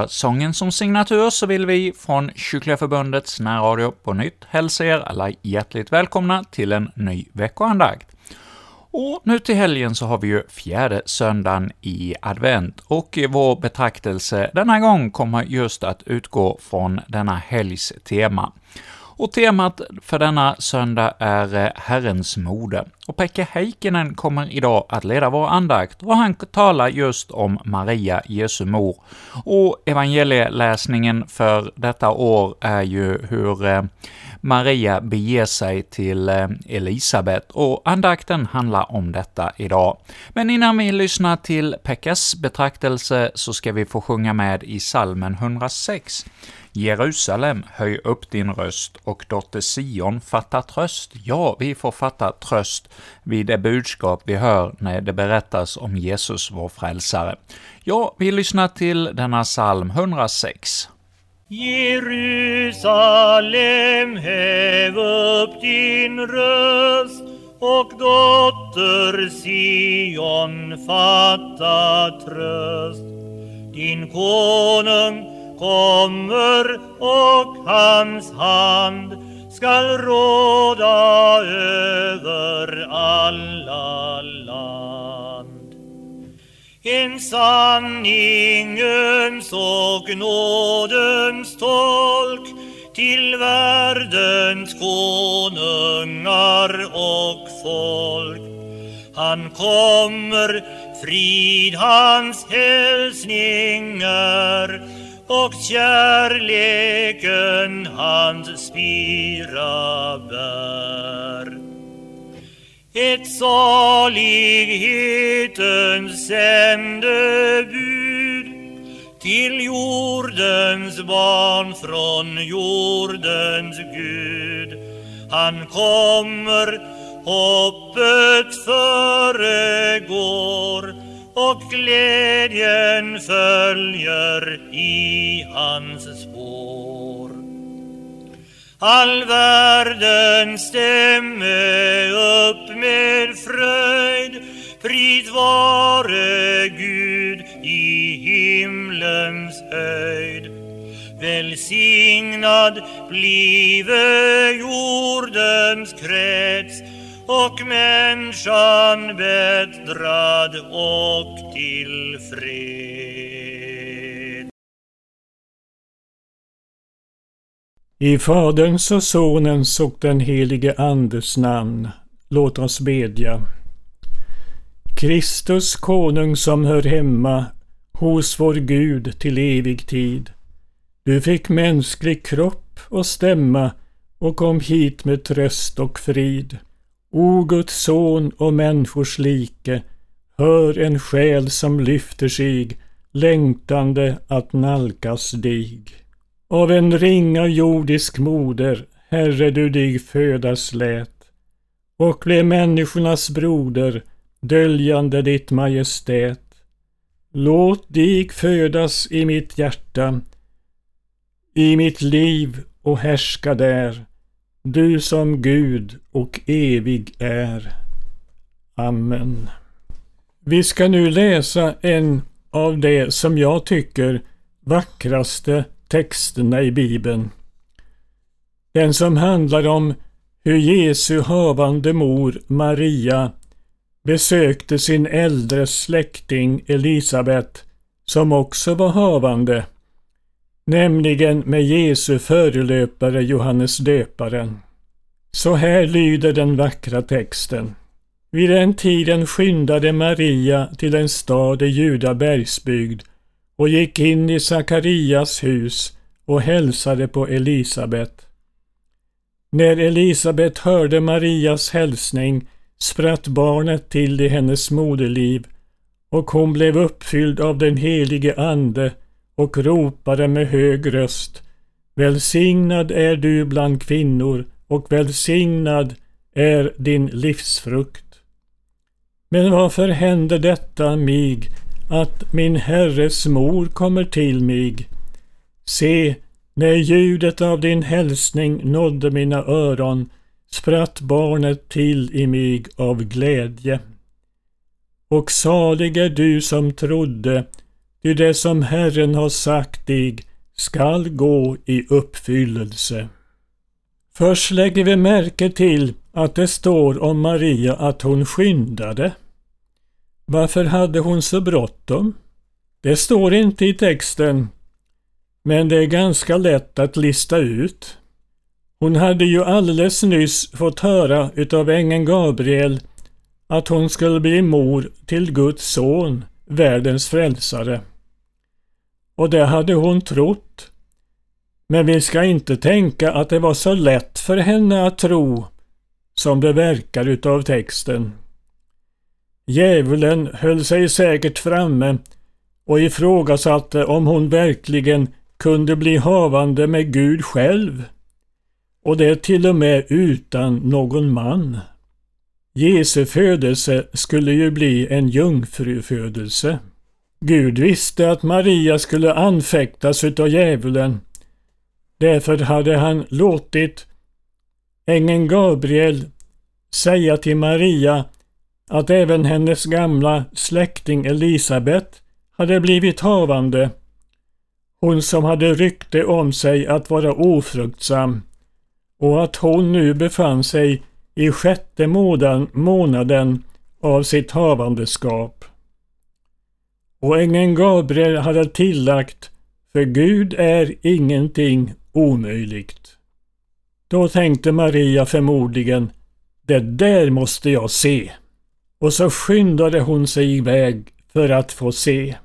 Ja, sången som signatur så vill vi från Kyrkliga Förbundets närradio på nytt hälsa er alla hjärtligt välkomna till en ny veckoandakt. Och nu till helgen så har vi ju fjärde söndagen i advent, och vår betraktelse denna gång kommer just att utgå från denna helgs tema. Och temat för denna söndag är eh, Herrens mode. Och Pekka Heikkinen kommer idag att leda vår andakt, och han talar just om Maria, Jesu mor. Och evangelieläsningen för detta år är ju hur eh, Maria beger sig till eh, Elisabet, och andakten handlar om detta idag. Men innan vi lyssnar till Pekkas betraktelse så ska vi få sjunga med i salmen 106. Jerusalem, höj upp din röst, och dotter Sion, fatta tröst. Ja, vi får fatta tröst vid det budskap vi hör när det berättas om Jesus, vår frälsare. Ja, vi lyssnar till denna psalm 106. Jerusalem, häv upp din röst och dotter Sion, fatta tröst. Din konung kommer och hans hand skall råda över alla land. En sanningens och nådens tolk till världens konungar och folk. Han kommer, frid hans hälsningar och kärleken hans spira bär. Ett salighetens sändebud till jordens barn från jordens Gud. Han kommer, hoppet föregår och glädjen följer i hans spår. All världen stämme upp med fröjd, pris vare Gud i himlens höjd. Välsignad blive jordens krets och människan bättrad och tillfred. I Faderns och Sonens och den helige Andes namn. Låt oss bedja. Kristus konung som hör hemma hos vår Gud till evig tid. Du fick mänsklig kropp och stämma och kom hit med tröst och frid. O Guds son och människors like, hör en själ som lyfter sig, längtande att nalkas dig. Av en ringa jordisk moder, Herre du dig födas lät, och blev människornas broder, döljande ditt majestät. Låt dig födas i mitt hjärta, i mitt liv och härska där du som Gud och evig är. Amen. Vi ska nu läsa en av de som jag tycker vackraste texterna i Bibeln. Den som handlar om hur Jesu havande mor Maria besökte sin äldre släkting Elisabet som också var havande nämligen med Jesu förelöpare Johannes döparen. Så här lyder den vackra texten. Vid den tiden skyndade Maria till en stad i Juda bergsbygd och gick in i Sakarias hus och hälsade på Elisabet. När Elisabet hörde Marias hälsning spratt barnet till i hennes moderliv och hon blev uppfylld av den helige Ande och ropade med hög röst Välsignad är du bland kvinnor och välsignad är din livsfrukt. Men varför händer detta mig, att min Herres mor kommer till mig? Se, när ljudet av din hälsning nådde mina öron spratt barnet till i mig av glädje. Och salig är du som trodde ty det som Herren har sagt dig skall gå i uppfyllelse. Först lägger vi märke till att det står om Maria att hon skyndade. Varför hade hon så bråttom? Det står inte i texten, men det är ganska lätt att lista ut. Hon hade ju alldeles nyss fått höra utav ängeln Gabriel att hon skulle bli mor till Guds son, världens frälsare. Och det hade hon trott. Men vi ska inte tänka att det var så lätt för henne att tro som det verkar utav texten. Djävulen höll sig säkert framme och ifrågasatte om hon verkligen kunde bli havande med Gud själv. Och det till och med utan någon man. Jesu födelse skulle ju bli en jungfrufödelse. Gud visste att Maria skulle anfäktas utav djävulen. Därför hade han låtit ängeln Gabriel säga till Maria att även hennes gamla släkting Elisabet hade blivit havande. Hon som hade rykte om sig att vara ofruktsam och att hon nu befann sig i sjätte månaden av sitt havandeskap. Och ängeln Gabriel hade tillagt för Gud är ingenting omöjligt. Då tänkte Maria förmodligen det där måste jag se. Och så skyndade hon sig iväg för att få se.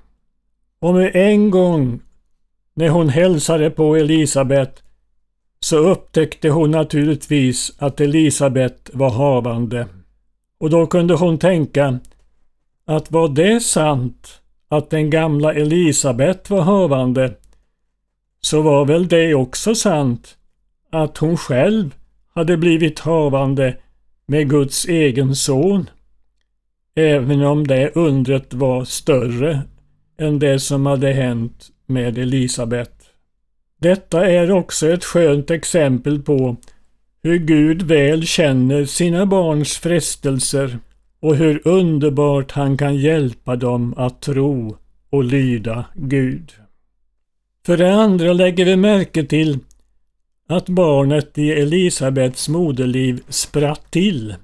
Och med en gång när hon hälsade på Elisabet så upptäckte hon naturligtvis att Elisabet var havande. Och då kunde hon tänka att var det sant att den gamla Elisabet var havande så var väl det också sant att hon själv hade blivit havande med Guds egen son. Även om det undret var större än det som hade hänt med Elisabet. Detta är också ett skönt exempel på hur Gud väl känner sina barns frestelser och hur underbart han kan hjälpa dem att tro och lyda Gud. För det andra lägger vi märke till att barnet i Elisabets moderliv spratt till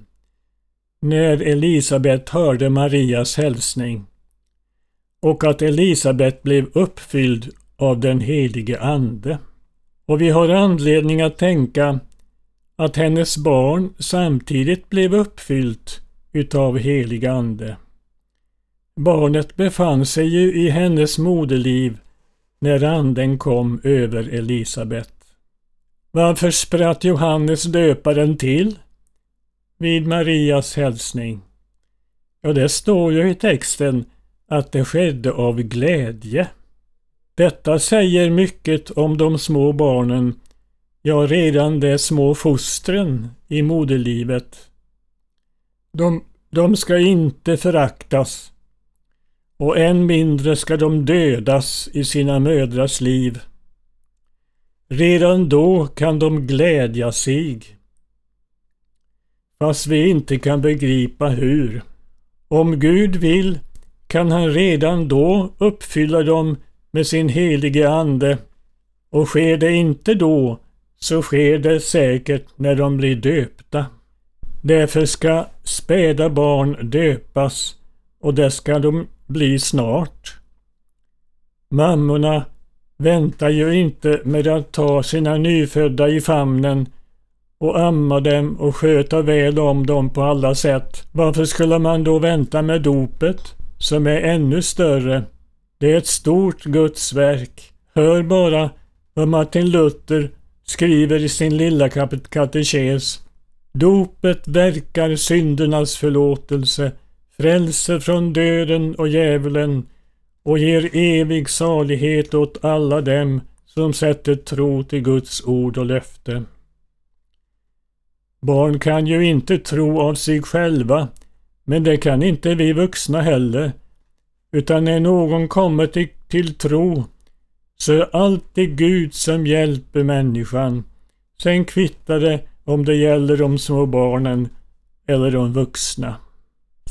när Elisabet hörde Marias hälsning och att Elisabet blev uppfylld av den helige Ande. Och vi har anledning att tänka att hennes barn samtidigt blev uppfyllt utav helig Ande. Barnet befann sig ju i hennes moderliv när anden kom över Elisabet. Varför spratt Johannes döparen till vid Marias hälsning? Ja, det står ju i texten att det skedde av glädje. Detta säger mycket om de små barnen, ja redan de små fostren i moderlivet. De, de ska inte föraktas och än mindre ska de dödas i sina mödrars liv. Redan då kan de glädja sig. Fast vi inte kan begripa hur. Om Gud vill kan han redan då uppfylla dem med sin helige Ande och sker det inte då så sker det säkert när de blir döpta. Därför ska späda barn döpas och det ska de bli snart. Mammorna väntar ju inte med att ta sina nyfödda i famnen och amma dem och sköta väl om dem på alla sätt. Varför skulle man då vänta med dopet, som är ännu större? Det är ett stort Guds verk. Hör bara vad Martin Luther skriver i sin lilla katekes. Dopet verkar syndernas förlåtelse, frälser från döden och djävulen och ger evig salighet åt alla dem som sätter tro till Guds ord och löfte. Barn kan ju inte tro av sig själva, men det kan inte vi vuxna heller. Utan när någon kommer till, till tro så är alltid Gud som hjälper människan. Sen kvittar det om det gäller de små barnen eller de vuxna.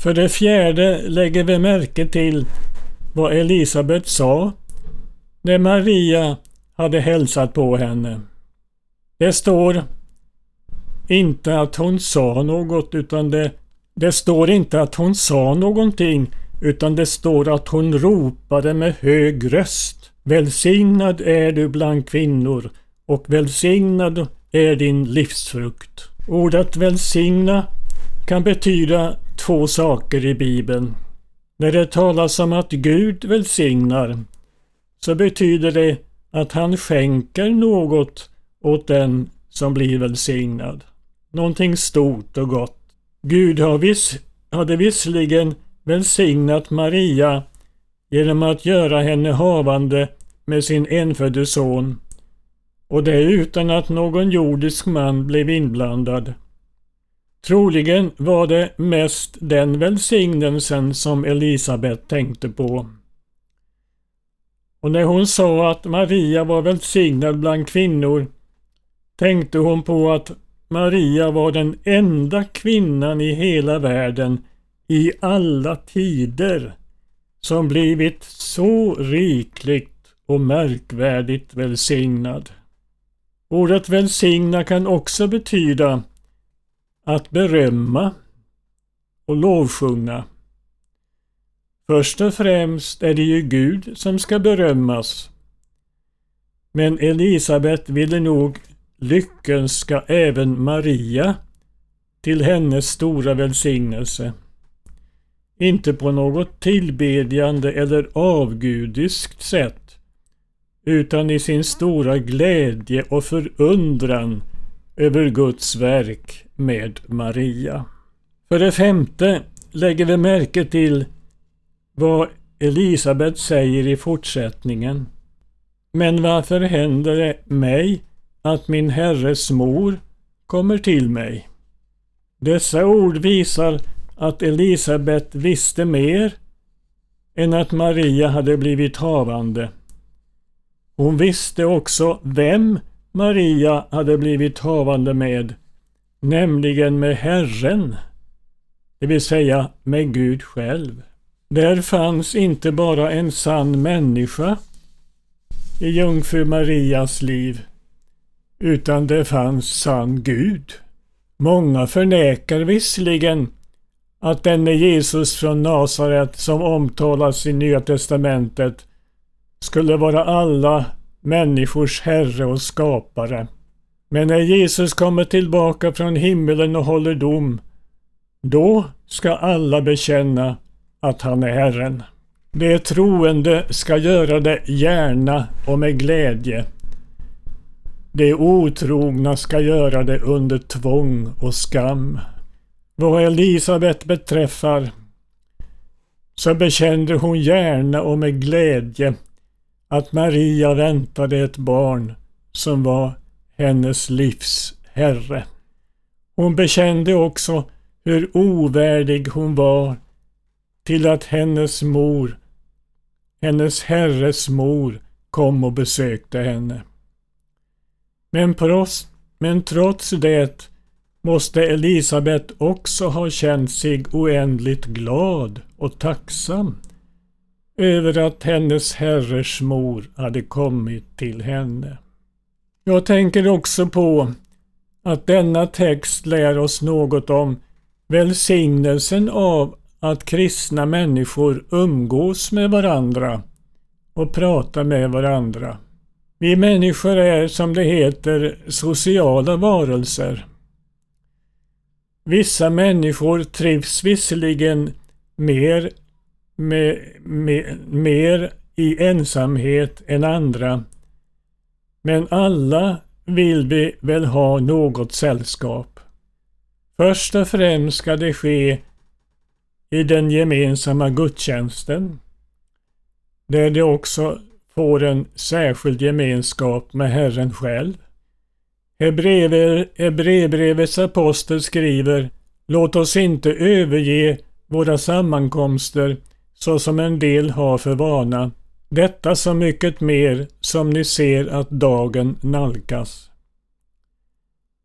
För det fjärde lägger vi märke till vad Elisabet sa när Maria hade hälsat på henne. Det står inte att hon sa något utan det, det står inte att hon sa någonting utan det står att hon ropade med hög röst. Välsignad är du bland kvinnor och välsignad är din livsfrukt. Ordet välsigna kan betyda två saker i Bibeln. När det talas om att Gud välsignar så betyder det att han skänker något åt den som blir välsignad. Någonting stort och gott. Gud har viss, hade visserligen välsignat Maria genom att göra henne havande med sin enfödde son och det utan att någon jordisk man blev inblandad. Troligen var det mest den välsignelsen som Elisabet tänkte på. Och när hon sa att Maria var välsignad bland kvinnor tänkte hon på att Maria var den enda kvinnan i hela världen i alla tider som blivit så rikligt och märkvärdigt välsignad. Ordet välsigna kan också betyda att berömma och lovsjunga. Först och främst är det ju Gud som ska berömmas. Men Elisabet ville nog lyckönska även Maria till hennes stora välsignelse. Inte på något tillbedjande eller avgudiskt sätt utan i sin stora glädje och förundran över Guds verk med Maria. För det femte lägger vi märke till vad Elisabet säger i fortsättningen. Men varför händer det mig att min herres mor kommer till mig? Dessa ord visar att Elisabet visste mer än att Maria hade blivit havande. Hon visste också vem Maria hade blivit havande med, nämligen med Herren, det vill säga med Gud själv. Där fanns inte bara en sann människa i jungfru Marias liv, utan det fanns sann Gud. Många förnekar visserligen att denne Jesus från Nasaret som omtalas i Nya Testamentet skulle vara alla människors herre och skapare. Men när Jesus kommer tillbaka från himmelen och håller dom, då ska alla bekänna att han är Herren. De troende ska göra det gärna och med glädje. De otrogna ska göra det under tvång och skam. Vad Elisabet beträffar så bekände hon gärna och med glädje att Maria väntade ett barn som var hennes livs herre. Hon bekände också hur ovärdig hon var till att hennes mor, hennes herres mor, kom och besökte henne. Men, pros, men trots det måste Elisabet också ha känt sig oändligt glad och tacksam över att hennes herres mor hade kommit till henne. Jag tänker också på att denna text lär oss något om välsignelsen av att kristna människor umgås med varandra och pratar med varandra. Vi människor är som det heter sociala varelser. Vissa människor trivs visserligen mer med, med, mer i ensamhet än andra. Men alla vill vi väl ha något sällskap. Först och främst ska det ske i den gemensamma gudstjänsten, där det också får en särskild gemenskap med Herren själv. Hebreerbrevets apostel skriver Låt oss inte överge våra sammankomster så som en del har för vana. Detta så mycket mer som ni ser att dagen nalkas.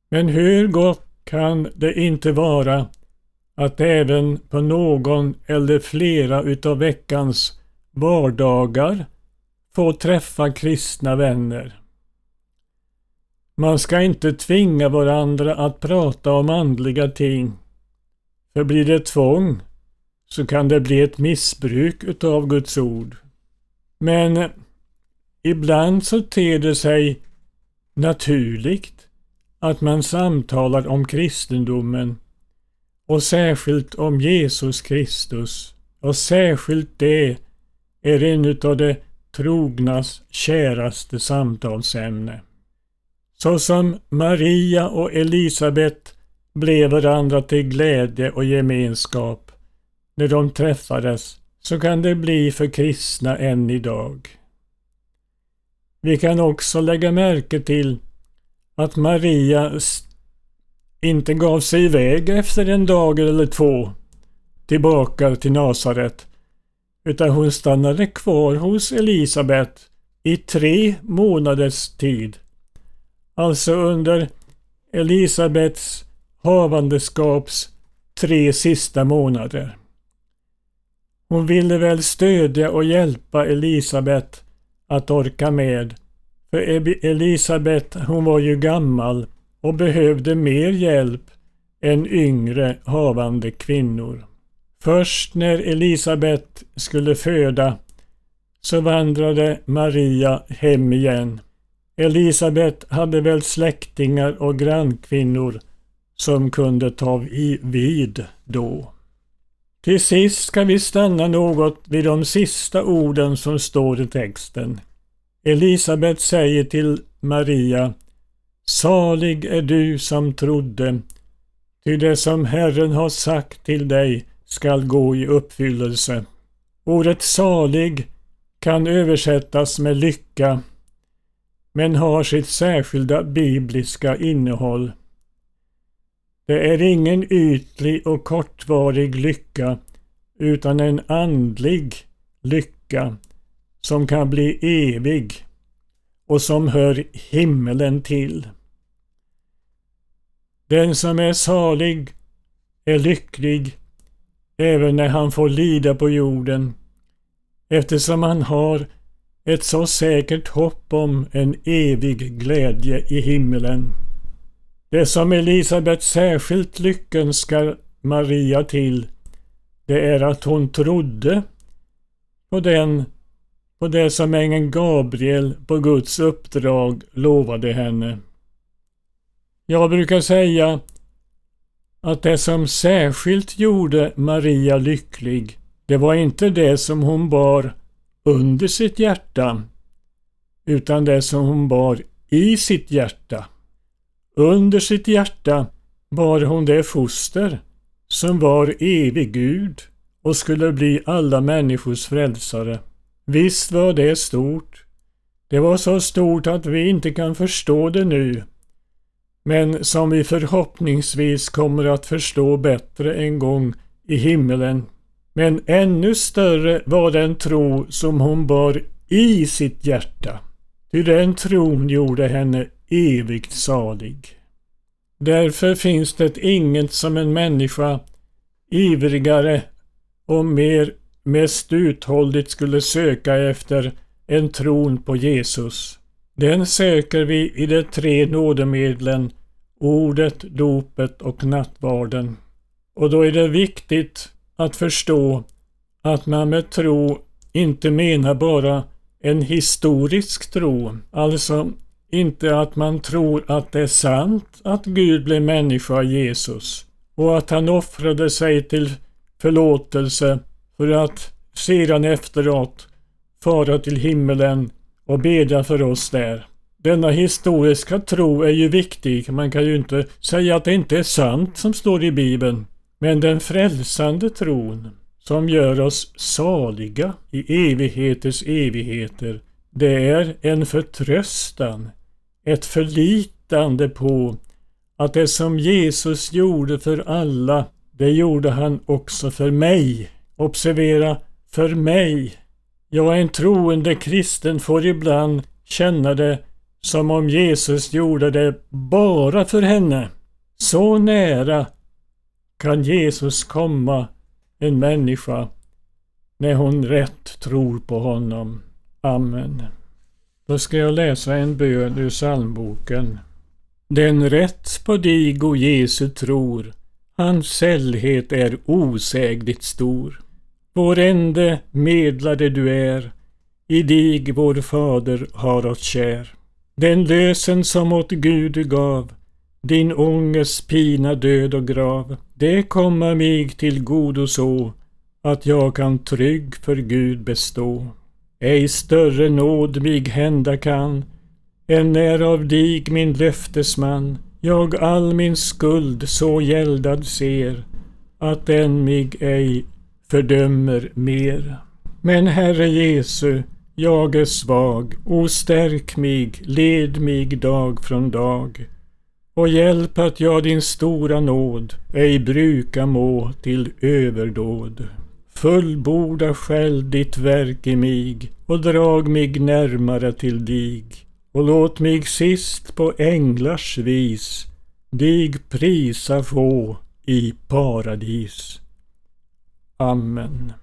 Men hur gott kan det inte vara att även på någon eller flera utav veckans vardagar få träffa kristna vänner. Man ska inte tvinga varandra att prata om andliga ting. För blir det tvång så kan det bli ett missbruk utav Guds ord. Men ibland så ter det sig naturligt att man samtalar om kristendomen och särskilt om Jesus Kristus. Och särskilt det är en utav de trognas käraste samtalsämne. Så som Maria och Elisabet blev varandra till glädje och gemenskap när de träffades så kan det bli för kristna än idag. Vi kan också lägga märke till att Maria inte gav sig iväg efter en dag eller två tillbaka till Nasaret utan hon stannade kvar hos Elisabet i tre månaders tid. Alltså under Elisabets havandeskaps tre sista månader. Hon ville väl stödja och hjälpa Elisabet att orka med. För Elisabet hon var ju gammal och behövde mer hjälp än yngre havande kvinnor. Först när Elisabet skulle föda så vandrade Maria hem igen. Elisabet hade väl släktingar och grannkvinnor som kunde ta vid då. Till sist ska vi stanna något vid de sista orden som står i texten. Elisabet säger till Maria Salig är du som trodde, ty det som Herren har sagt till dig skall gå i uppfyllelse. Ordet salig kan översättas med lycka, men har sitt särskilda bibliska innehåll. Det är ingen ytlig och kortvarig lycka utan en andlig lycka som kan bli evig och som hör himmelen till. Den som är salig är lycklig även när han får lida på jorden eftersom han har ett så säkert hopp om en evig glädje i himmelen. Det som Elisabet särskilt lyckönskar Maria till det är att hon trodde på den på det som ängeln Gabriel på Guds uppdrag lovade henne. Jag brukar säga att det som särskilt gjorde Maria lycklig, det var inte det som hon bar under sitt hjärta, utan det som hon bar i sitt hjärta. Under sitt hjärta bar hon det foster som var evig Gud och skulle bli alla människors frälsare. Visst var det stort. Det var så stort att vi inte kan förstå det nu, men som vi förhoppningsvis kommer att förstå bättre en gång i himmelen. Men ännu större var den tro som hon bar i sitt hjärta. Ty den tron gjorde henne evigt salig. Därför finns det inget som en människa ivrigare och mer mest uthålligt skulle söka efter än tron på Jesus. Den söker vi i de tre nådemedlen ordet, dopet och nattvarden. Och då är det viktigt att förstå att man med tro inte menar bara en historisk tro, alltså inte att man tror att det är sant att Gud blev människa Jesus och att han offrade sig till förlåtelse för att sedan efteråt fara till himmelen och bedja för oss där. Denna historiska tro är ju viktig. Man kan ju inte säga att det inte är sant som står i Bibeln. Men den frälsande tron som gör oss saliga i evigheters evigheter, det är en förtröstan, ett förlitande på att det som Jesus gjorde för alla, det gjorde han också för mig. Observera, för mig. Ja, en troende kristen får ibland känna det som om Jesus gjorde det bara för henne. Så nära kan Jesus komma en människa när hon rätt tror på honom. Amen. Då ska jag läsa en bön ur psalmboken. Den rätt på dig, o Jesu tror, hans sällhet är osägligt stor. Vår ende medlade du är, i dig vår fader har oss kär. Den lösen som åt Gud du gav, din ångest, pina, död och grav, det komma mig till godo så, att jag kan trygg för Gud bestå. Ej större nåd mig hända kan, än när av dig min löftesman, jag all min skuld så gäldad ser, att den mig ej fördömer mer. Men Herre Jesu, jag är svag, o stärk mig, led mig dag från dag och hjälp att jag din stora nåd ej bruka må till överdåd. Fullborda själv ditt verk i mig och drag mig närmare till dig och låt mig sist på änglars vis dig prisa få i paradis. Amen.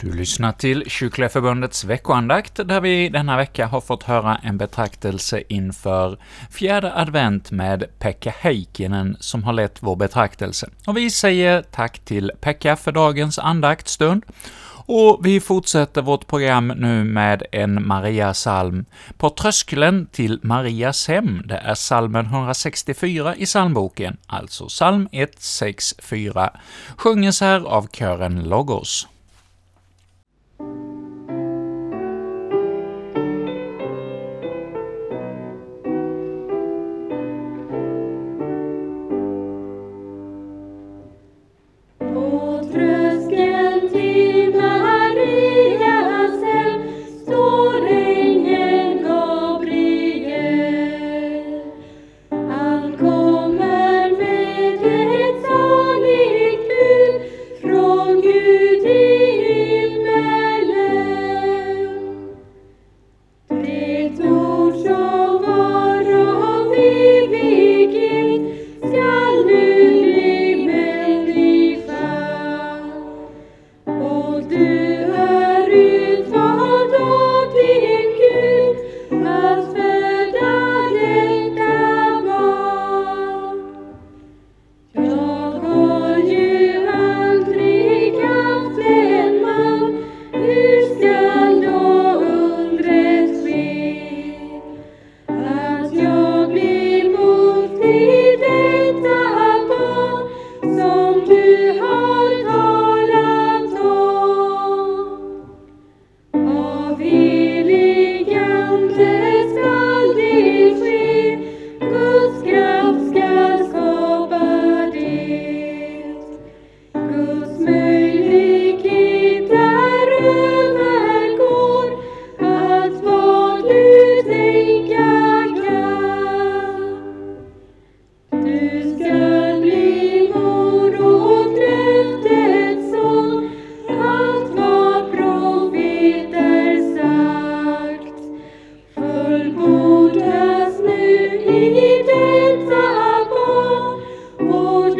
Du lyssnar till Kyrkliga Förbundets veckoandakt, där vi denna vecka har fått höra en betraktelse inför fjärde advent med Pekka Heikkinen som har lett vår betraktelse. Och vi säger tack till Pekka för dagens andaktstund, och vi fortsätter vårt program nu med en Maria-psalm. På tröskeln till Marias hem, det är psalmen 164 i psalmboken, alltså psalm 164, sjunges här av kören Logos. thank you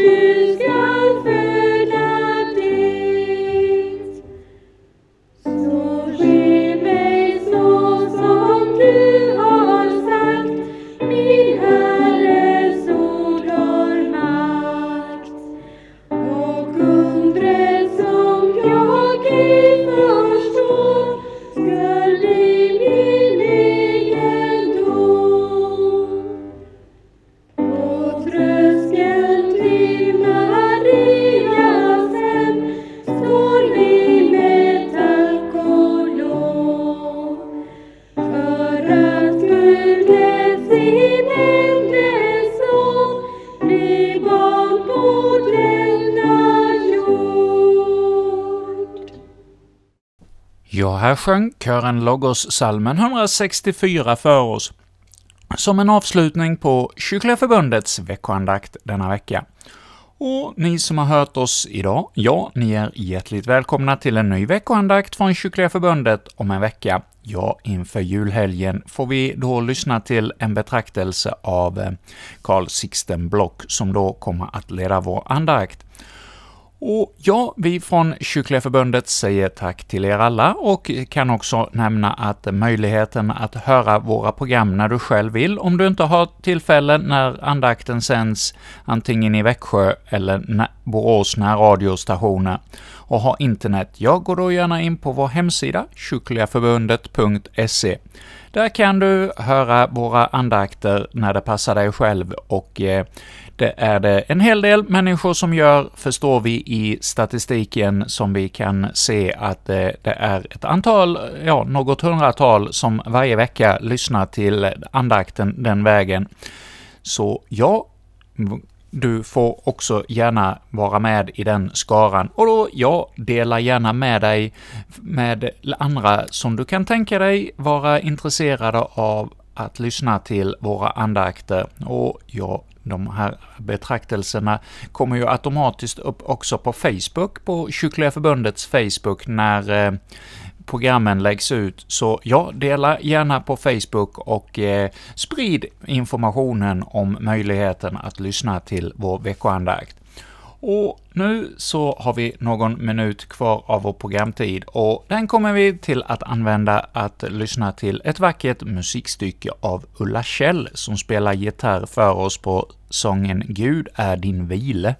här sjöng kören Logos-salmen 164 för oss, som en avslutning på Kyrkliga Förbundets veckoandakt denna vecka. Och ni som har hört oss idag, ja, ni är hjärtligt välkomna till en ny veckoandakt från Kyrkliga Förbundet om en vecka. Ja, inför julhelgen får vi då lyssna till en betraktelse av eh, Carl Sixten Block, som då kommer att leda vår andakt. Och ja, vi från Kyrkliga Förbundet säger tack till er alla och kan också nämna att möjligheten att höra våra program när du själv vill, om du inte har tillfälle när andakten sänds antingen i Växjö eller Borås närradiostationer och har internet, ja, gå då gärna in på vår hemsida, kyrkligaförbundet.se. Där kan du höra våra andakter när det passar dig själv och eh, det är det en hel del människor som gör, förstår vi i statistiken, som vi kan se att eh, det är ett antal, ja, något hundratal som varje vecka lyssnar till andakten den vägen. Så ja, du får också gärna vara med i den skaran. Och då, ja, dela gärna med dig med andra som du kan tänka dig vara intresserade av att lyssna till våra andakter. Och ja, de här betraktelserna kommer ju automatiskt upp också på Facebook, på Kyrkliga Förbundets Facebook, när eh, programmen läggs ut, så ja, dela gärna på Facebook och eh, sprid informationen om möjligheten att lyssna till vår veckoandakt. Och nu så har vi någon minut kvar av vår programtid, och den kommer vi till att använda att lyssna till ett vackert musikstycke av Ulla Kjell, som spelar gitarr för oss på sången ”Gud är din vile”.